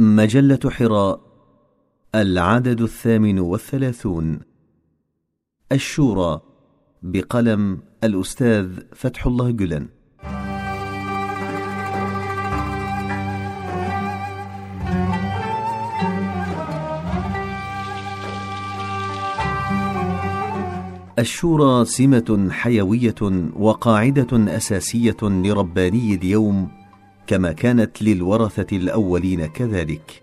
مجلة حراء العدد الثامن والثلاثون. الشورى بقلم الأستاذ فتح الله جلن. الشورى سمة حيوية وقاعدة أساسية لرباني اليوم كما كانت للورثة الأولين كذلك.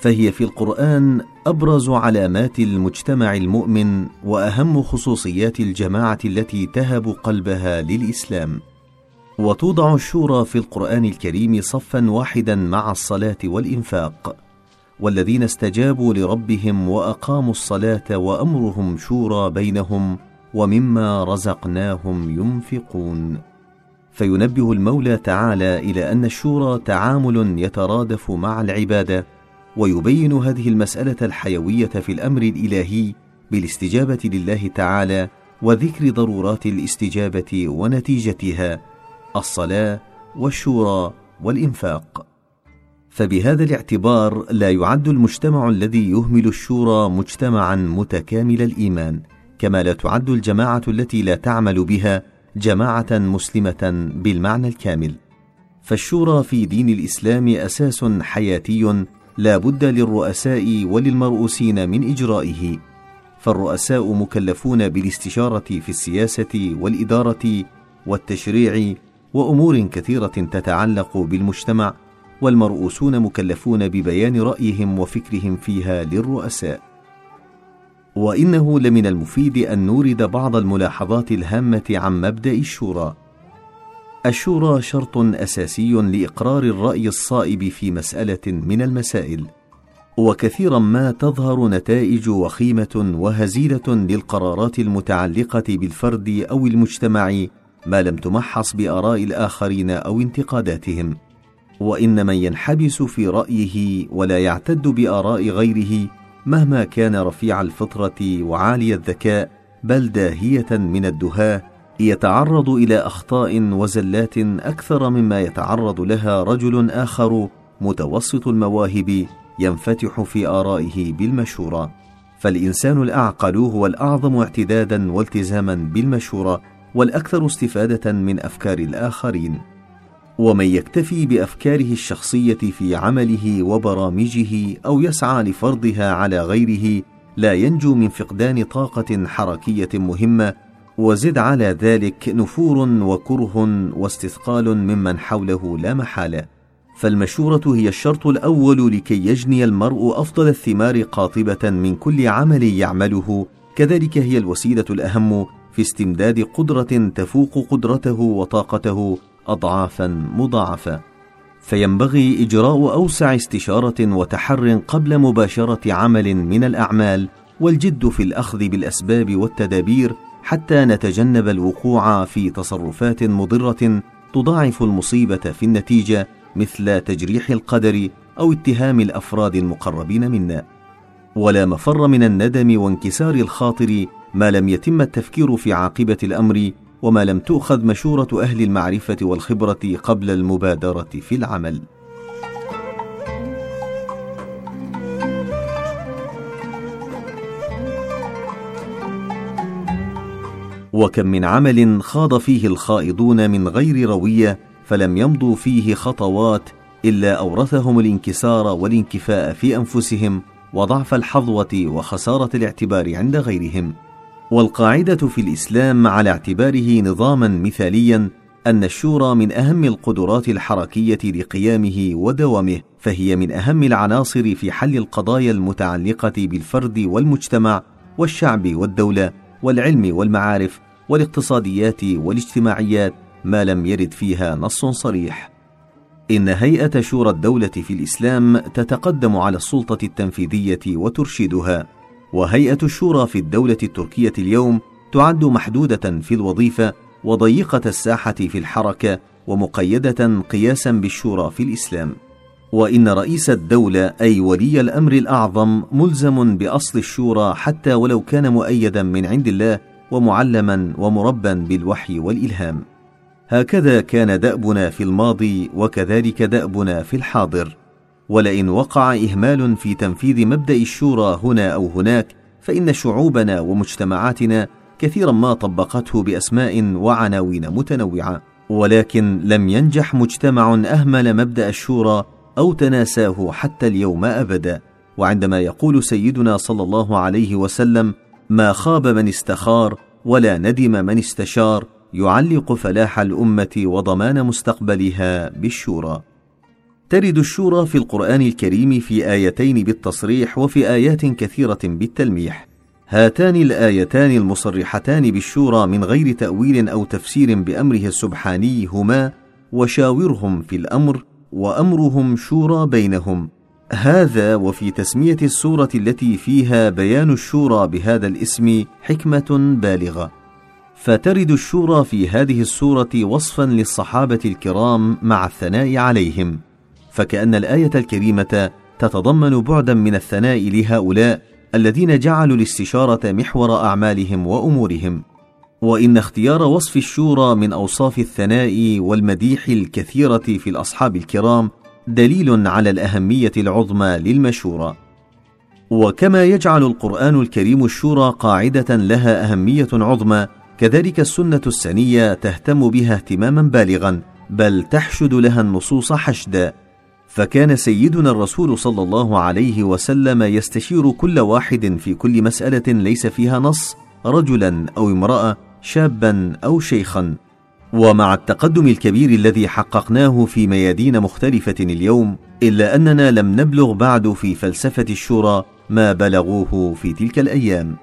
فهي في القرآن أبرز علامات المجتمع المؤمن وأهم خصوصيات الجماعة التي تهب قلبها للإسلام. وتوضع الشورى في القرآن الكريم صفا واحدا مع الصلاة والإنفاق. والذين استجابوا لربهم وأقاموا الصلاة وأمرهم شورى بينهم ومما رزقناهم ينفقون. فينبه المولى تعالى إلى أن الشورى تعامل يترادف مع العبادة ويبين هذه المسألة الحيوية في الأمر الإلهي بالاستجابة لله تعالى وذكر ضرورات الاستجابة ونتيجتها الصلاة والشورى والإنفاق. فبهذا الاعتبار لا يعد المجتمع الذي يهمل الشورى مجتمعا متكامل الإيمان كما لا تعد الجماعة التي لا تعمل بها جماعة مسلمة بالمعنى الكامل. فالشورى في دين الإسلام أساس حياتي لا بد للرؤساء وللمرؤوسين من إجرائه. فالرؤساء مكلفون بالاستشارة في السياسة والإدارة والتشريع وأمور كثيرة تتعلق بالمجتمع والمرؤوسون مكلفون ببيان رأيهم وفكرهم فيها للرؤساء. وإنه لمن المفيد أن نورد بعض الملاحظات الهامة عن مبدأ الشورى. الشورى شرط أساسي لإقرار الرأي الصائب في مسألة من المسائل وكثيرا ما تظهر نتائج وخيمة وهزيلة للقرارات المتعلقة بالفرد أو المجتمع ما لم تمحص بآراء الآخرين أو انتقاداتهم. وإن من ينحبس في رأيه ولا يعتد بآراء غيره مهما كان رفيع الفطرة وعالي الذكاء بل داهية من الدهاه يتعرض إلى أخطاء وزلات أكثر مما يتعرض لها رجل آخر متوسط المواهب ينفتح في آرائه بالمشورة. فالإنسان الأعقل هو الأعظم اعتدادا والتزاما بالمشورة والأكثر استفادة من أفكار الآخرين. ومن يكتفي بأفكاره الشخصية في عمله وبرامجه أو يسعى لفرضها على غيره لا ينجو من فقدان طاقة حركية مهمة وزد على ذلك نفور وكره واستثقال ممن حوله لا محالة. فالمشورة هي الشرط الأول لكي يجني المرء أفضل الثمار قاطبة من كل عمل يعمله. كذلك هي الوسيلة الأهم في استمداد قدرة تفوق قدرته وطاقته اضعافا مضاعفة. فينبغي إجراء أوسع استشارة وتحر قبل مباشرة عمل من الأعمال والجد في الأخذ بالأسباب والتدابير حتى نتجنب الوقوع في تصرفات مضرة تضاعف المصيبة في النتيجة مثل تجريح القدر أو اتهام الأفراد المقربين منا. ولا مفر من الندم وانكسار الخاطر ما لم يتم التفكير في عاقبة الأمر وما لم تؤخذ مشورة أهل المعرفة والخبرة قبل المبادرة في العمل. وكم من عمل خاض فيه الخائضون من غير روية فلم يمضوا فيه خطوات إلا أورثهم الانكسار والانكفاء في أنفسهم وضعف الحظوة وخسارة الاعتبار عند غيرهم. والقاعدة في الإسلام على اعتباره نظاما مثاليا أن الشورى من أهم القدرات الحركية لقيامه ودوامه فهي من أهم العناصر في حل القضايا المتعلقة بالفرد والمجتمع والشعب والدولة والعلم والمعارف والاقتصاديات والاجتماعيات ما لم يرد فيها نص صريح. إن هيئة شورى الدولة في الإسلام تتقدم على السلطة التنفيذية وترشدها. وهيئة الشورى في الدولة التركية اليوم تعد محدودة في الوظيفة وضيقة الساحة في الحركة ومقيدة قياسا بالشورى في الإسلام. وإن رئيس الدولة أي ولي الأمر الأعظم ملزم بأصل الشورى حتى ولو كان مؤيدا من عند الله ومعلما ومربا بالوحي والإلهام. هكذا كان دأبنا في الماضي وكذلك دأبنا في الحاضر. ولئن وقع إهمال في تنفيذ مبدأ الشورى هنا أو هناك فإن شعوبنا ومجتمعاتنا كثيرا ما طبقته بأسماء وعناوين متنوعة. ولكن لم ينجح مجتمع أهمل مبدأ الشورى أو تناساه حتى اليوم ابدا. وعندما يقول سيدنا صلى الله عليه وسلم ما خاب من استخار ولا ندم من استشار يعلق فلاح الأمة وضمان مستقبلها بالشورى. ترد الشورى في القرآن الكريم في آيتين بالتصريح وفي آيات كثيرة بالتلميح. هاتان الآيتان المصرحتان بالشورى من غير تأويل أو تفسير بأمره السبحاني هما وشاورهم في الأمر وأمرهم شورى بينهم هذا وفي تسمية السورة التي فيها بيان الشورى بهذا الاسم حكمة بالغة. فترد الشورى في هذه السورة وصفا للصحابة الكرام مع الثناء عليهم. فكأن الآية الكريمة تتضمن بعدا من الثناء لهؤلاء الذين جعلوا الاستشارة محور أعمالهم وأمورهم. وإن اختيار وصف الشورى من أوصاف الثناء والمديح الكثيرة في الأصحاب الكرام دليل على الأهمية العظمى للمشورة. وكما يجعل القرآن الكريم الشورى قاعدة لها أهمية عظمى كذلك السنة السنية تهتم بها اهتماما بالغا بل تحشد لها النصوص حشدا. فكان سيدنا الرسول صلى الله عليه وسلم يستشير كل واحد في كل مسألة ليس فيها نص رجلا أو امرأة شابا أو شيخا. ومع التقدم الكبير الذي حققناه في ميادين مختلفة اليوم إلا أننا لم نبلغ بعد في فلسفة الشورى ما بلغوه في تلك الأيام.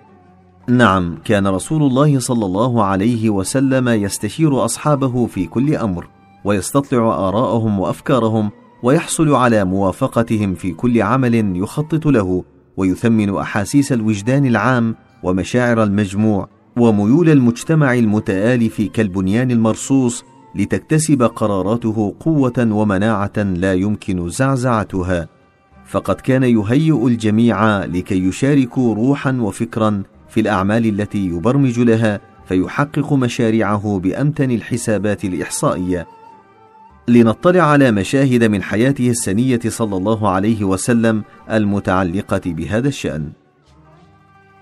نعم كان رسول الله صلى الله عليه وسلم يستشير أصحابه في كل أمر ويستطلع آراءهم وأفكارهم ويحصل على موافقتهم في كل عمل يخطط له ويثمن أحاسيس الوجدان العام ومشاعر المجموع وميول المجتمع المتآلف كالبنيان المرصوص لتكتسب قراراته قوة ومناعة لا يمكن زعزعتها. فقد كان يهيئ الجميع لكي يشاركوا روحا وفكرا في الأعمال التي يبرمج لها فيحقق مشاريعه بأمتن الحسابات الإحصائية. لنطلع على مشاهد من حياته السنية صلى الله عليه وسلم المتعلقة بهذا الشأن.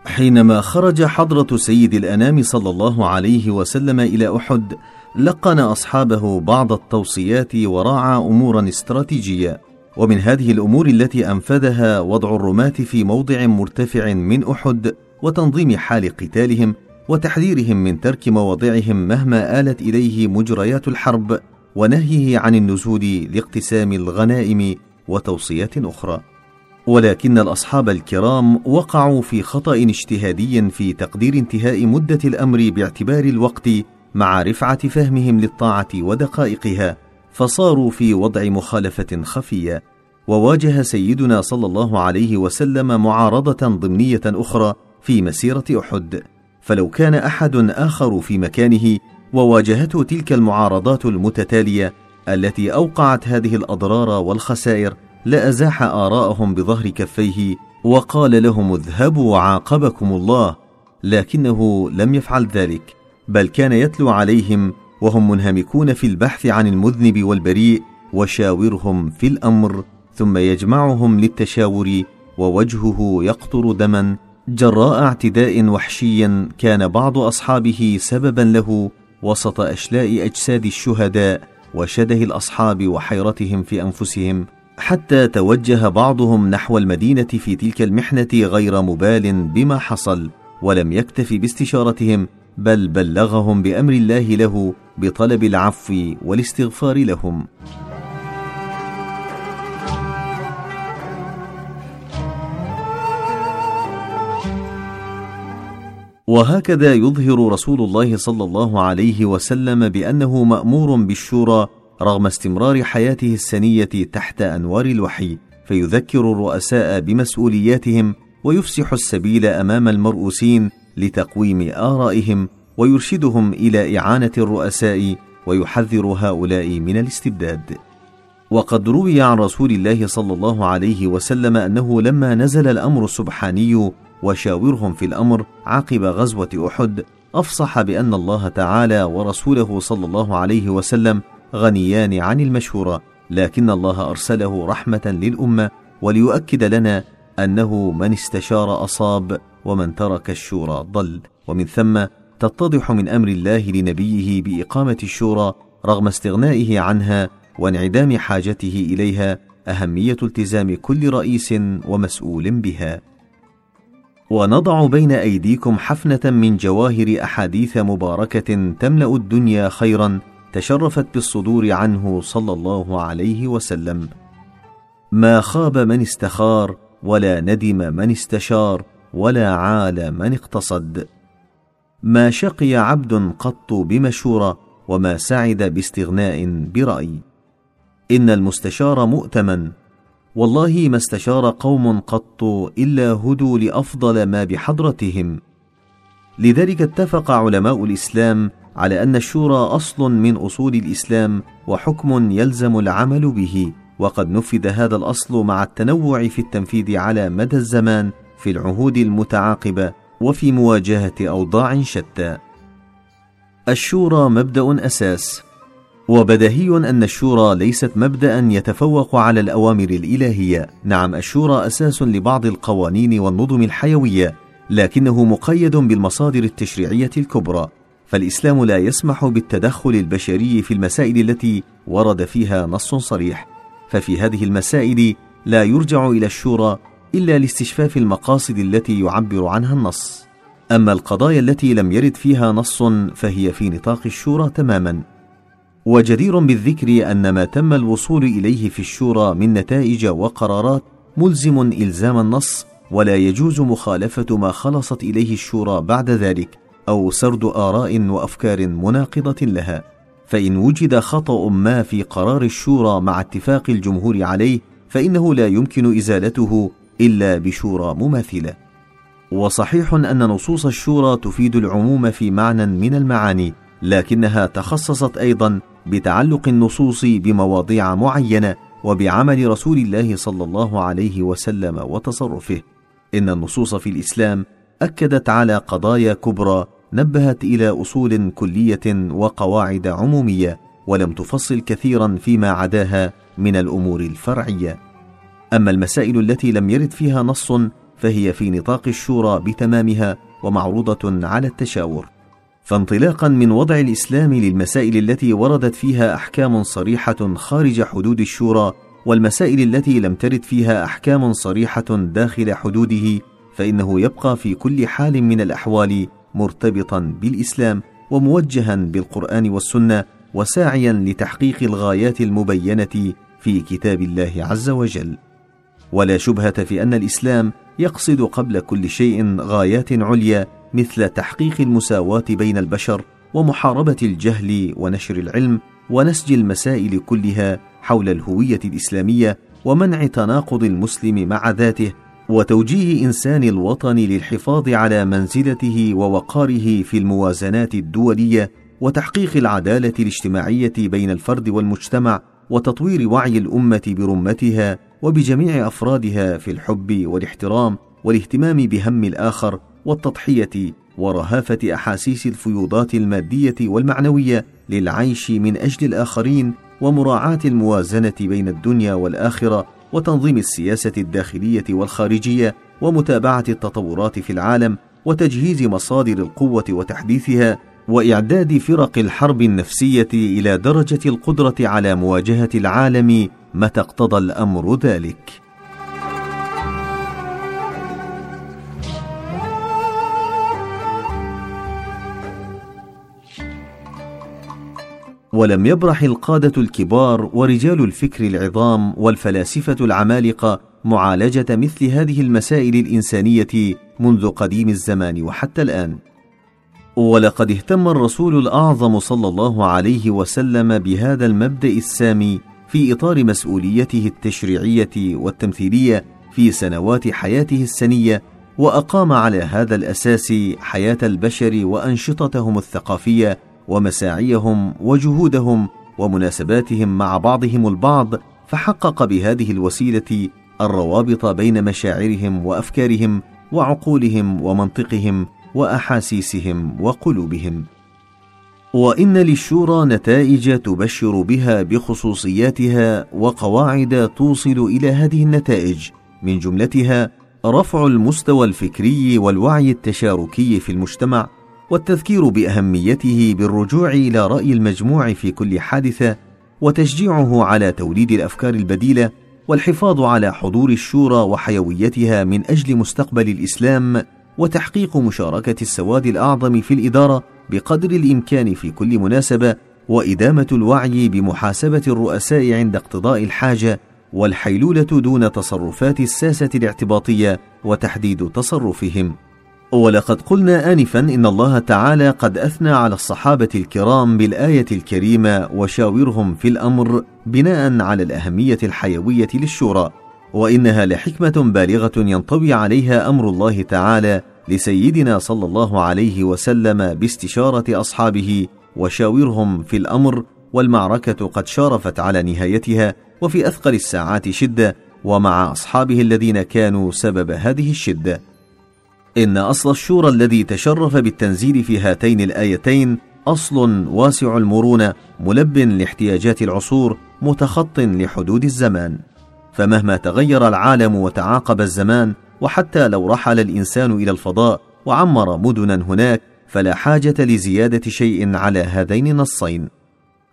حينما خرج حضرة سيد الأنام صلى الله عليه وسلم إلى أحد لقن أصحابه بعض التوصيات وراعى أمورا استراتيجية ومن هذه الأمور التي أنفذها وضع الرماة في موضع مرتفع من أحد وتنظيم حال قتالهم وتحذيرهم من ترك مواضعهم مهما آلت إليه مجريات الحرب. ونهيه عن النزول لاقتسام الغنائم وتوصيات أخرى. ولكن الأصحاب الكرام وقعوا في خطأ اجتهادي في تقدير انتهاء مدة الأمر باعتبار الوقت مع رفعة فهمهم للطاعة ودقائقها فصاروا في وضع مخالفة خفية. وواجه سيدنا صلى الله عليه وسلم معارضة ضمنية أخرى في مسيرة أحد. فلو كان أحد آخر في مكانه وواجهته تلك المعارضات المتتالية التي أوقعت هذه الأضرار والخسائر لأزاح آراءهم بظهر كفيه وقال لهم اذهبوا عاقبكم الله لكنه لم يفعل ذلك بل كان يتلو عليهم وهم منهمكون في البحث عن المذنب والبريء وشاورهم في الأمر ثم يجمعهم للتشاور ووجهه يقطر دما جراء اعتداء وحشي كان بعض أصحابه سببا له وسط أشلاء أجساد الشهداء وشده الأصحاب وحيرتهم في أنفسهم حتى توجه بعضهم نحو المدينة في تلك المحنة غير مبال بما حصل ولم يكتف باستشارتهم بل بلغهم بأمر الله له بطلب العفو والاستغفار لهم. وهكذا يظهر رسول الله صلى الله عليه وسلم بأنه مأمور بالشورى رغم استمرار حياته السنية تحت أنوار الوحي فيذكر الرؤساء بمسؤولياتهم ويفسح السبيل أمام المرؤوسين لتقويم آرائهم ويرشدهم إلى إعانة الرؤساء ويحذر هؤلاء من الاستبداد. وقد روي عن رسول الله صلى الله عليه وسلم أنه لما نزل الأمر السبحاني وشاورهم في الأمر عقب غزوة أحد أفصح بأن الله تعالى ورسوله صلى الله عليه وسلم غنيان عن المشهوره لكن الله أرسله رحمة للأمة وليؤكد لنا أنه من استشار أصاب ومن ترك الشورى ضل. ومن ثم تتضح من أمر الله لنبيه بإقامة الشورى رغم استغنائه عنها وانعدام حاجته إليها أهمية التزام كل رئيس ومسؤول بها. ونضع بين أيديكم حفنة من جواهر أحاديث مباركة تملأ الدنيا خيرا تشرفت بالصدور عنه صلى الله عليه وسلم. ما خاب من استخار ولا ندم من استشار ولا عال من اقتصد. ما شقي عبد قط بمشورة وما سعد باستغناء برأي. إن المستشار مؤتمن والله ما استشار قوم قط إلا هدوا لأفضل ما بحضرتهم. لذلك اتفق علماء الإسلام على أن الشورى أصل من أصول الإسلام وحكم يلزم العمل به وقد نفذ هذا الأصل مع التنوع في التنفيذ على مدى الزمان في العهود المتعاقبة وفي مواجهة أوضاع شتى. الشورى مبدأ أساس. وبديهي أن الشورى ليست مبدا يتفوق على الأوامر الإلهية. نعم الشورى أساس لبعض القوانين والنظم الحيوية لكنه مقيد بالمصادر التشريعية الكبرى. فالإسلام لا يسمح بالتدخل البشري في المسائل التي ورد فيها نص صريح. ففي هذه المسائل لا يرجع إلى الشورى إلا لاستشفاف المقاصد التي يعبر عنها النص. أما القضايا التي لم يرد فيها نص فهي في نطاق الشورى تماما. وجدير بالذكر أن ما تم الوصول إليه في الشورى من نتائج وقرارات ملزم إلزام النص ولا يجوز مخالفة ما خلصت إليه الشورى بعد ذلك أو سرد آراء وأفكار مناقضة لها. فإن وجد خطأ ما في قرار الشورى مع اتفاق الجمهور عليه فإنه لا يمكن إزالته إلا بشورى مماثلة. وصحيح أن نصوص الشورى تفيد العموم في معنى من المعاني لكنها تخصصت أيضا بتعلق النصوص بمواضيع معينة وبعمل رسول الله صلى الله عليه وسلم وتصرفه. إن النصوص في الإسلام أكدت على قضايا كبرى نبهت إلى أصول كلية وقواعد عمومية ولم تفصل كثيرا فيما عداها من الأمور الفرعية. أما المسائل التي لم يرد فيها نص فهي في نطاق الشورى بتمامها ومعروضة على التشاور. فانطلاقا من وضع الإسلام للمسائل التي وردت فيها أحكام صريحة خارج حدود الشورى والمسائل التي لم ترد فيها أحكام صريحة داخل حدوده فإنه يبقى في كل حال من الأحوال مرتبطا بالإسلام وموجها بالقرآن والسنة وساعيا لتحقيق الغايات المبينة في كتاب الله عز وجل. ولا شبهة في أن الإسلام يقصد قبل كل شيء غايات عليا مثل تحقيق المساواة بين البشر ومحاربة الجهل ونشر العلم ونسج المسائل كلها حول الهوية الإسلامية ومنع تناقض المسلم مع ذاته وتوجيه إنسان الوطن للحفاظ على منزلته ووقاره في الموازنات الدولية وتحقيق العدالة الاجتماعية بين الفرد والمجتمع وتطوير وعي الأمة برمتها وبجميع أفرادها في الحب والاحترام والاهتمام بهم الآخر والتضحية ورهافة أحاسيس الفيوضات المادية والمعنوية للعيش من أجل الآخرين ومراعاة الموازنة بين الدنيا والآخرة وتنظيم السياسة الداخلية والخارجية ومتابعة التطورات في العالم وتجهيز مصادر القوة وتحديثها وإعداد فرق الحرب النفسية إلى درجة القدرة على مواجهة العالم متى اقتضى الأمر ذلك. ولم يبرح القادة الكبار ورجال الفكر العظام والفلاسفة العمالقة معالجة مثل هذه المسائل الإنسانية منذ قديم الزمان وحتى الآن. ولقد اهتم الرسول الأعظم صلى الله عليه وسلم بهذا المبدأ السامي في إطار مسؤوليته التشريعية والتمثيلية في سنوات حياته السنية وأقام على هذا الأساس حياة البشر وأنشطتهم الثقافية ومساعيهم وجهودهم ومناسباتهم مع بعضهم البعض فحقق بهذه الوسيلة الروابط بين مشاعرهم وأفكارهم وعقولهم ومنطقهم وأحاسيسهم وقلوبهم. وإن للشورى نتائج تبشر بها بخصوصياتها وقواعد توصل إلى هذه النتائج. من جملتها رفع المستوى الفكري والوعي التشاركي في المجتمع والتذكير بأهميته بالرجوع إلى رأي المجموع في كل حادثة وتشجيعه على توليد الأفكار البديلة والحفاظ على حضور الشورى وحيويتها من أجل مستقبل الإسلام وتحقيق مشاركة السواد الأعظم في الإدارة بقدر الإمكان في كل مناسبة وإدامة الوعي بمحاسبة الرؤساء عند اقتضاء الحاجة والحيلولة دون تصرفات الساسة الاعتباطية وتحديد تصرفهم. ولقد قلنا انفا إن الله تعالى قد أثنى على الصحابة الكرام بالآية الكريمة وشاورهم في الأمر بناء على الأهمية الحيوية للشورى وإنها لحكمة بالغة ينطوي عليها أمر الله تعالى لسيدنا صلى الله عليه وسلم باستشارة أصحابه وشاورهم في الأمر والمعركة قد شارفت على نهايتها وفي أثقل الساعات شدة ومع أصحابه الذين كانوا سبب هذه الشدة. إن أصل الشورى الذي تشرف بالتنزيل في هاتين الآيتين أصل واسع المرونة ملب لاحتياجات العصور متخط لحدود الزمان. فمهما تغير العالم وتعاقب الزمان وحتى لو رحل الإنسان إلى الفضاء وعمر مدنا هناك فلا حاجة لزيادة شيء على هذين النصين.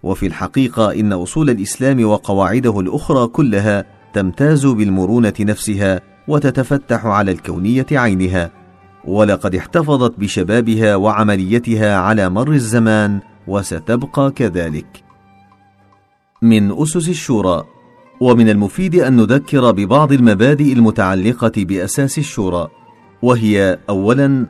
وفي الحقيقة إن أصول الإسلام وقواعده الأخرى كلها تمتاز بالمرونة نفسها وتتفتح على الكونية عينها. ولقد احتفظت بشبابها وعمليتها على مر الزمان وستبقى كذلك. من أسس الشورى ومن المفيد أن نذكر ببعض المبادئ المتعلقة بأساس الشورى وهي اولا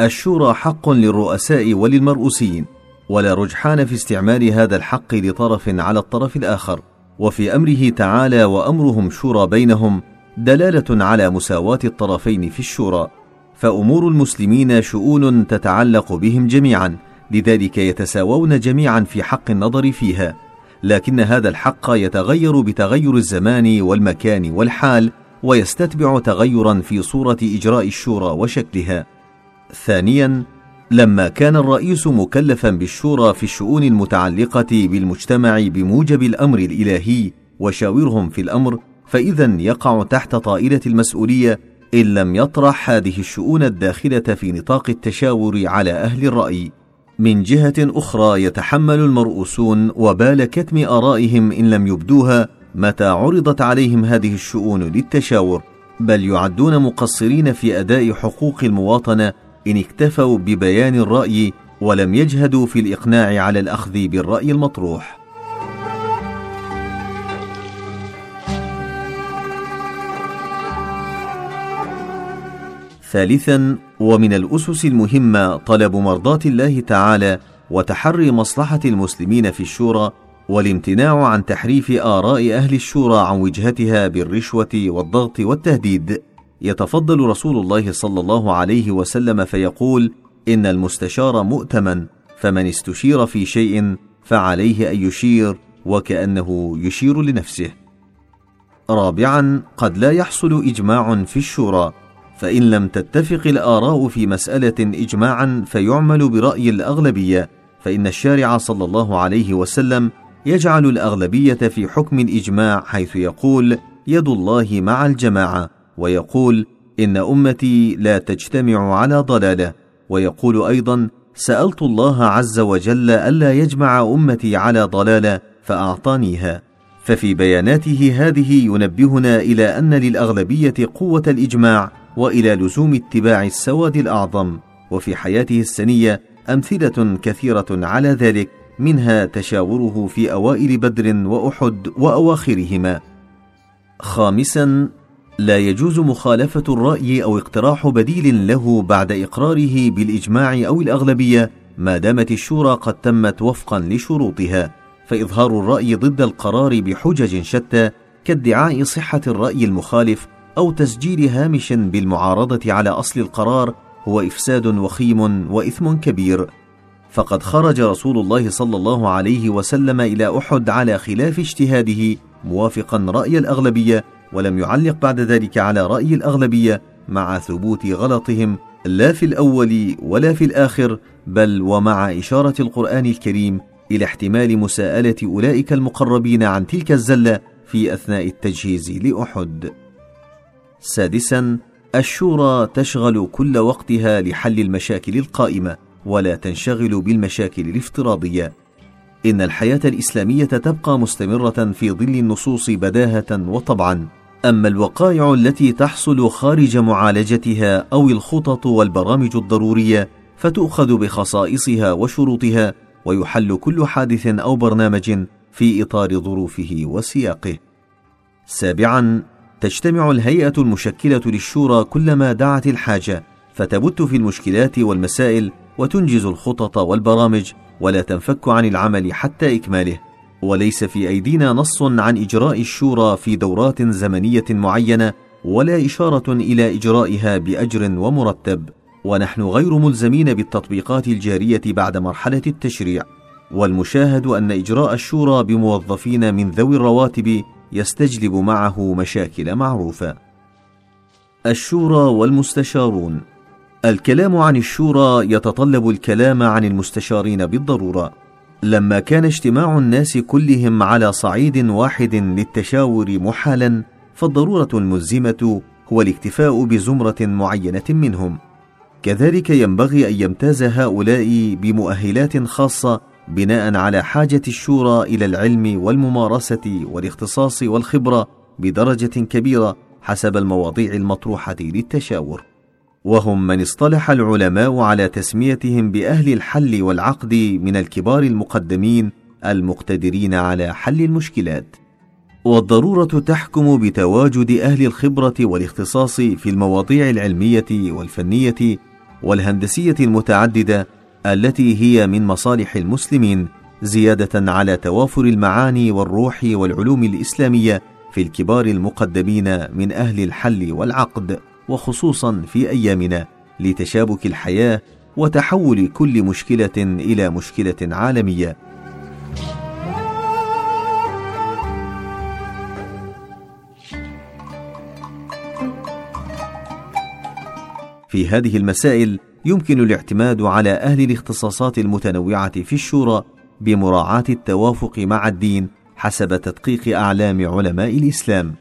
الشورى حق للرؤساء وللمرؤوسين ولا رجحان في استعمال هذا الحق لطرف على الطرف الآخر وفي أمره تعالى وأمرهم شورى بينهم دلالة على مساواة الطرفين في الشورى. فأمور المسلمين شؤون تتعلق بهم جميعا لذلك يتساوون جميعا في حق النظر فيها. لكن هذا الحق يتغير بتغير الزمان والمكان والحال ويستتبع تغيرا في صورة إجراء الشورى وشكلها. ثانيا لما كان الرئيس مكلفا بالشورى في الشؤون المتعلقة بالمجتمع بموجب الأمر الإلهي وشاورهم في الأمر فاذا يقع تحت طائلة المسؤولية إن لم يطرح هذه الشؤون الداخلة في نطاق التشاور على أهل الرأي. من جهة أخرى يتحمل المرؤوسون وبال كتم آرائهم إن لم يبدوها متى عرضت عليهم هذه الشؤون للتشاور. بل يعدون مقصرين في أداء حقوق المواطنة إن اكتفوا ببيان الرأي ولم يجهدوا في الإقناع على الأخذ بالرأي المطروح. ثالثا ومن الأسس المهمة طلب مرضاة الله تعالى وتحري مصلحة المسلمين في الشورى والامتناع عن تحريف آراء أهل الشورى عن وجهتها بالرشوة والضغط والتهديد. يتفضل رسول الله صلى الله عليه وسلم فيقول إن المستشار مؤتمن فمن استشير في شيء فعليه أن يشير وكأنه يشير لنفسه. رابعا قد لا يحصل إجماع في الشورى. فإن لم تتفق الآراء في مسألة اجماعا فيعمل برأي الأغلبية فإن الشارع صلى الله عليه وسلم يجعل الأغلبية في حكم الإجماع حيث يقول يد الله مع الجماعة ويقول إن أمتي لا تجتمع على ضلالة ويقول أيضا سألت الله عز وجل ألا يجمع أمتي على ضلالة فأعطانيها ففي بياناته هذه ينبهنا إلى أن للأغلبية قوة الإجماع وإلى لزوم اتباع السواد الأعظم وفي حياته السنية أمثلة كثيرة على ذلك منها تشاوره في أوائل بدر وأحد وأواخرهما. خامسا لا يجوز مخالفة الرأي أو اقتراح بديل له بعد إقراره بالإجماع أو الأغلبية ما دامت الشورى قد تمت وفقا لشروطها. فإظهار الرأي ضد القرار بحجج شتى كادعاء صحة الرأي المخالف أو تسجيل هامش بالمعارضة على أصل القرار هو إفساد وخيم وإثم كبير. فقد خرج رسول الله صلى الله عليه وسلم إلى أحد على خلاف اجتهاده موافقا رأي الأغلبية ولم يعلق بعد ذلك على رأي الأغلبية مع ثبوت غلطهم لا في الأول ولا في الآخر بل ومع إشارة القرآن الكريم إلى احتمال مساءلة أولئك المقربين عن تلك الزلة في أثناء التجهيز لأحد. سادسا الشورى تشغل كل وقتها لحل المشاكل القائمة ولا تنشغل بالمشاكل الافتراضية. إن الحياة الإسلامية تبقى مستمرة في ظل النصوص بداهة وطبعا. أما الوقائع التي تحصل خارج معالجتها أو الخطط والبرامج الضرورية فتؤخذ بخصائصها وشروطها ويحل كل حادث أو برنامج في إطار ظروفه وسياقه. سابعا تجتمع الهيئة المشكلة للشورى كلما دعت الحاجة فتبت في المشكلات والمسائل وتنجز الخطط والبرامج ولا تنفك عن العمل حتى إكماله. وليس في أيدينا نص عن إجراء الشورى في دورات زمنية معينة ولا إشارة إلى إجرائها بأجر ومرتب. ونحن غير ملزمين بالتطبيقات الجارية بعد مرحلة التشريع. والمشاهد أن إجراء الشورى بموظفين من ذوي الرواتب يستجلب معه مشاكل معروفة. الشورى والمستشارون. الكلام عن الشورى يتطلب الكلام عن المستشارين بالضرورة. لما كان اجتماع الناس كلهم على صعيد واحد للتشاور محالا فالضرورة الملزمة هو الاكتفاء بزمرة معينة منهم. كذلك ينبغي أن يمتاز هؤلاء بمؤهلات خاصة بناء على حاجة الشورى إلى العلم والممارسة والاختصاص والخبرة بدرجة كبيرة حسب المواضيع المطروحة للتشاور. وهم من اصطلح العلماء على تسميتهم بأهل الحل والعقد من الكبار المقدمين المقتدرين على حل المشكلات. والضرورة تحكم بتواجد أهل الخبرة والاختصاص في المواضيع العلمية والفنية والهندسية المتعددة التي هي من مصالح المسلمين زيادة على توافر المعاني والروح والعلوم الإسلامية في الكبار المقدمين من أهل الحل والعقد وخصوصا في أيامنا لتشابك الحياة وتحول كل مشكلة إلى مشكلة عالمية. في هذه المسائل يمكن الاعتماد على أهل الاختصاصات المتنوعة في الشورى بمراعاة التوافق مع الدين حسب تدقيق أعلام علماء الإسلام.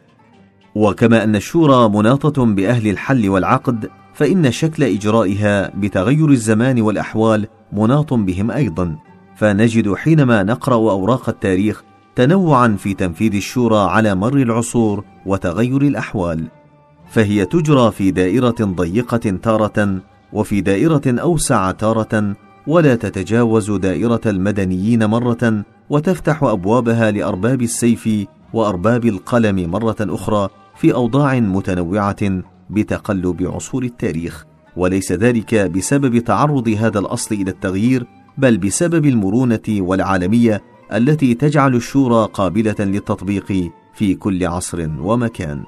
وكما أن الشورى مناطة بأهل الحل والعقد فإن شكل إجرائها بتغير الزمان والأحوال مناط بهم أيضا. فنجد حينما نقرأ أوراق التاريخ تنوعا في تنفيذ الشورى على مر العصور وتغير الأحوال. فهي تجرى في دائرة ضيقة تارة وفي دائرة أوسع تارة ولا تتجاوز دائرة المدنيين مرة وتفتح أبوابها لأرباب السيف وأرباب القلم مرة أخرى في أوضاع متنوعة بتقلب عصور التاريخ. وليس ذلك بسبب تعرض هذا الأصل إلى التغيير بل بسبب المرونة والعالمية التي تجعل الشورى قابلة للتطبيق في كل عصر ومكان.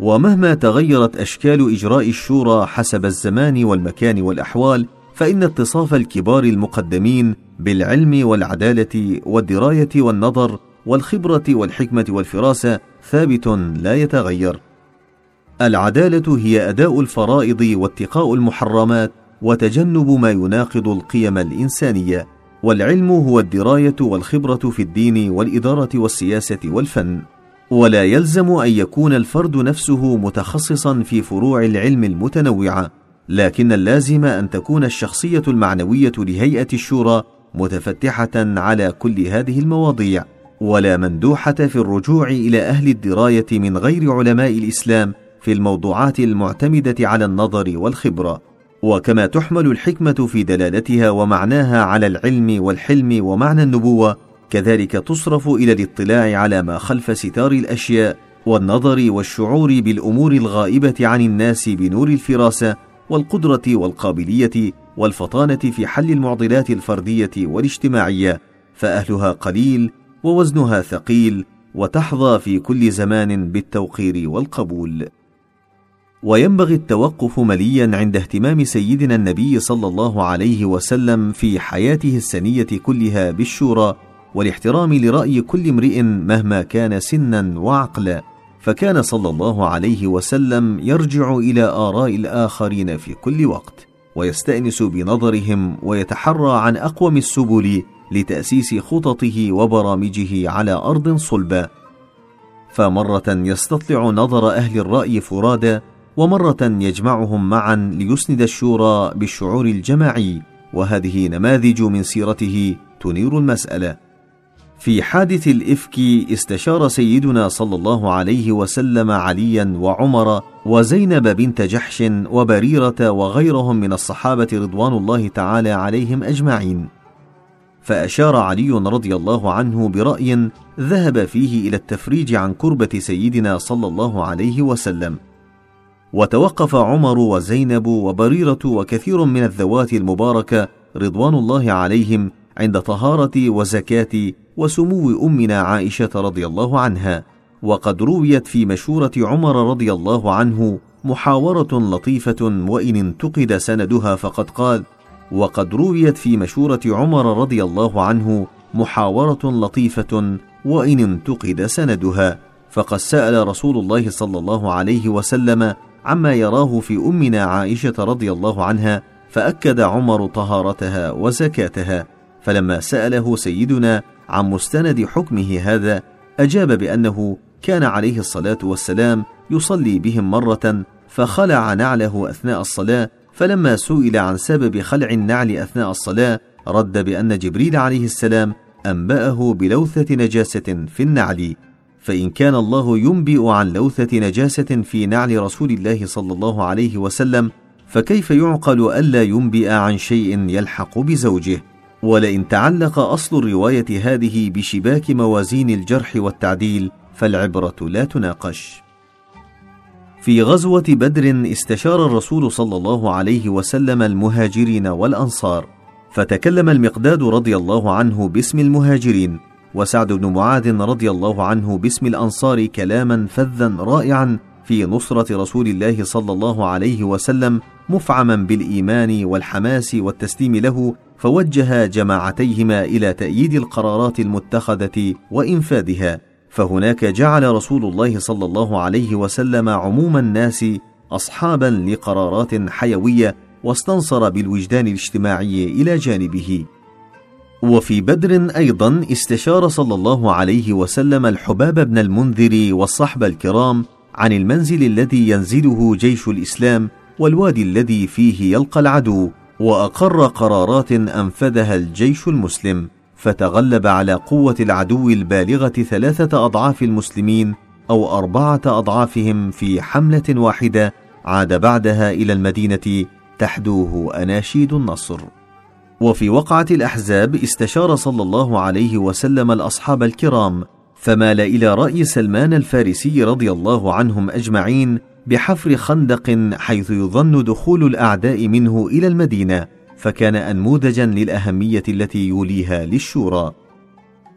ومهما تغيرت أشكال إجراء الشورى حسب الزمان والمكان والأحوال فإن اتصاف الكبار المقدمين بالعلم والعدالة والدراية والنظر والخبرة والحكمة والفراسة ثابت لا يتغير. العدالة هي أداء الفرائض واتقاء المحرمات وتجنب ما يناقض القيم الإنسانية والعلم هو الدراية والخبرة في الدين والإدارة والسياسة والفن. ولا يلزم أن يكون الفرد نفسه متخصصا في فروع العلم المتنوعه لكن اللازم أن تكون الشخصية المعنوية لهيئة الشورى متفتحة على كل هذه المواضيع ولا مندوحة في الرجوع إلى أهل الدراية من غير علماء الإسلام في الموضوعات المعتمدة على النظر والخبرة. وكما تحمل الحكمة في دلالتها ومعناها على العلم والحلم ومعنى النبوة كذلك تصرف إلى الاطلاع على ما خلف ستار الأشياء والنظر والشعور بالأمور الغائبة عن الناس بنور الفراسة والقدرة والقابلية والفطانة في حل المعضلات الفردية والاجتماعية فأهلها قليل ووزنها ثقيل وتحظى في كل زمان بالتوقير والقبول. وينبغي التوقف مليا عند اهتمام سيدنا النبي صلى الله عليه وسلم في حياته السنية كلها بالشورى والاحترام لرأي كل امرئ مهما كان سنا وعقلا. فكان صلى الله عليه وسلم يرجع إلى آراء الآخرين في كل وقت ويستأنس بنظرهم ويتحرى عن أقوم السبل لتأسيس خططه وبرامجه على أرض صلبة. فمرة يستطلع نظر أهل الرأي فرادى ومرة يجمعهم معا ليسند الشورى بالشعور الجماعي. وهذه نماذج من سيرته تنير المسألة. في حادث الإفك استشار سيدنا صلى الله عليه وسلم عليا وعمر وزينب بنت جحش وبريرة وغيرهم من الصحابة رضوان الله تعالى عليهم أجمعين. فأشار علي رضي الله عنه برأي ذهب فيه إلى التفريج عن كربة سيدنا صلى الله عليه وسلم. وتوقف عمر وزينب وبريرة وكثير من الذوات المباركة رضوان الله عليهم عند طهارة وزكاة وسمو أمنا عائشة رضي الله عنها وقد رويت في مشورة عمر رضي الله عنه محاورة لطيفة وإن انتقد سندها فقد قال وقد رويت في مشورة عمر رضي الله عنه محاورة لطيفة وإن انتقد سندها فقد سأل رسول الله صلى الله عليه وسلم عما يراه في أمنا عائشة رضي الله عنها فأكد عمر طهارتها وزكاتها فلما سأله سيدنا عن مستند حكمه هذا أجاب بأنه كان عليه الصلاة والسلام يصلي بهم مرة فخلع نعله أثناء الصلاة فلما سئل عن سبب خلع النعل أثناء الصلاة رد بأن جبريل عليه السلام أنبأه بلوثة نجاسة في النعل. فإن كان الله ينبئ عن لوثة نجاسة في نعل رسول الله صلى الله عليه وسلم فكيف يعقل ألا ينبئ عن شيء يلحق بزوجه؟ ولئن تعلق أصل الرواية هذه بشباك موازين الجرح والتعديل فالعبرة لا تناقش. في غزوة بدر استشار الرسول صلى الله عليه وسلم المهاجرين والأنصار فتكلم المقداد رضي الله عنه باسم المهاجرين وسعد بن معاذ رضي الله عنه باسم الأنصار كلاما فذا رائعا في نصرة رسول الله صلى الله عليه وسلم مفعما بالإيمان والحماس والتسليم له فوجه جماعتيهما إلى تأييد القرارات المتخذة وإنفاذها فهناك جعل رسول الله صلى الله عليه وسلم عموم الناس اصحابا لقرارات حيوية واستنصر بالوجدان الاجتماعي إلى جانبه. وفي بدر أيضا استشار صلى الله عليه وسلم الحباب بن المنذر والصحب الكرام عن المنزل الذي ينزله جيش الإسلام والوادي الذي فيه يلقى العدو. وأقر قرارات أنفذها الجيش المسلم فتغلب على قوة العدو البالغة ثلاثة أضعاف المسلمين أو أربعة أضعافهم في حملة واحدة عاد بعدها إلى المدينة تحدوه أناشيد النصر. وفي وقعة الأحزاب استشار صلى الله عليه وسلم الأصحاب الكرام فمال إلى رأي سلمان الفارسي رضي الله عنهم أجمعين بحفر خندق حيث يظن دخول الأعداء منه إلى المدينة فكان انموذجا للأهمية التي يوليها للشورى.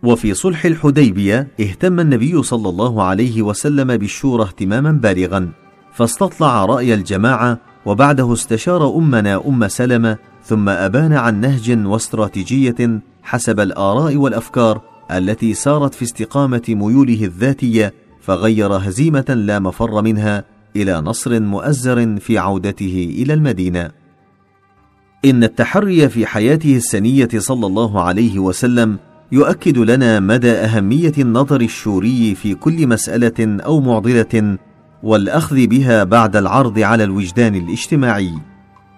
وفي صلح الحديبية اهتم النبي صلى الله عليه وسلم بالشورى اهتماما بالغا فاستطلع رأي الجماعة وبعده استشار أمنا أم سلمة ثم أبان عن نهج واستراتيجية حسب الآراء والأفكار التي سارت في استقامة ميوله الذاتية فغير هزيمة لا مفر منها إلى نصر مؤزر في عودته إلى المدينة. إن التحري في حياته السنية صلى الله عليه وسلم يؤكد لنا مدى أهمية النظر الشوري في كل مسألة أو معضلة والأخذ بها بعد العرض على الوجدان الاجتماعي.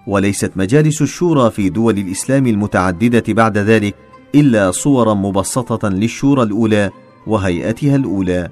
وليست مجالس الشورى في دول الإسلام المتعددة بعد ذلك إلا صورا مبسطة للشورى الأولى وهيئتها الأولى.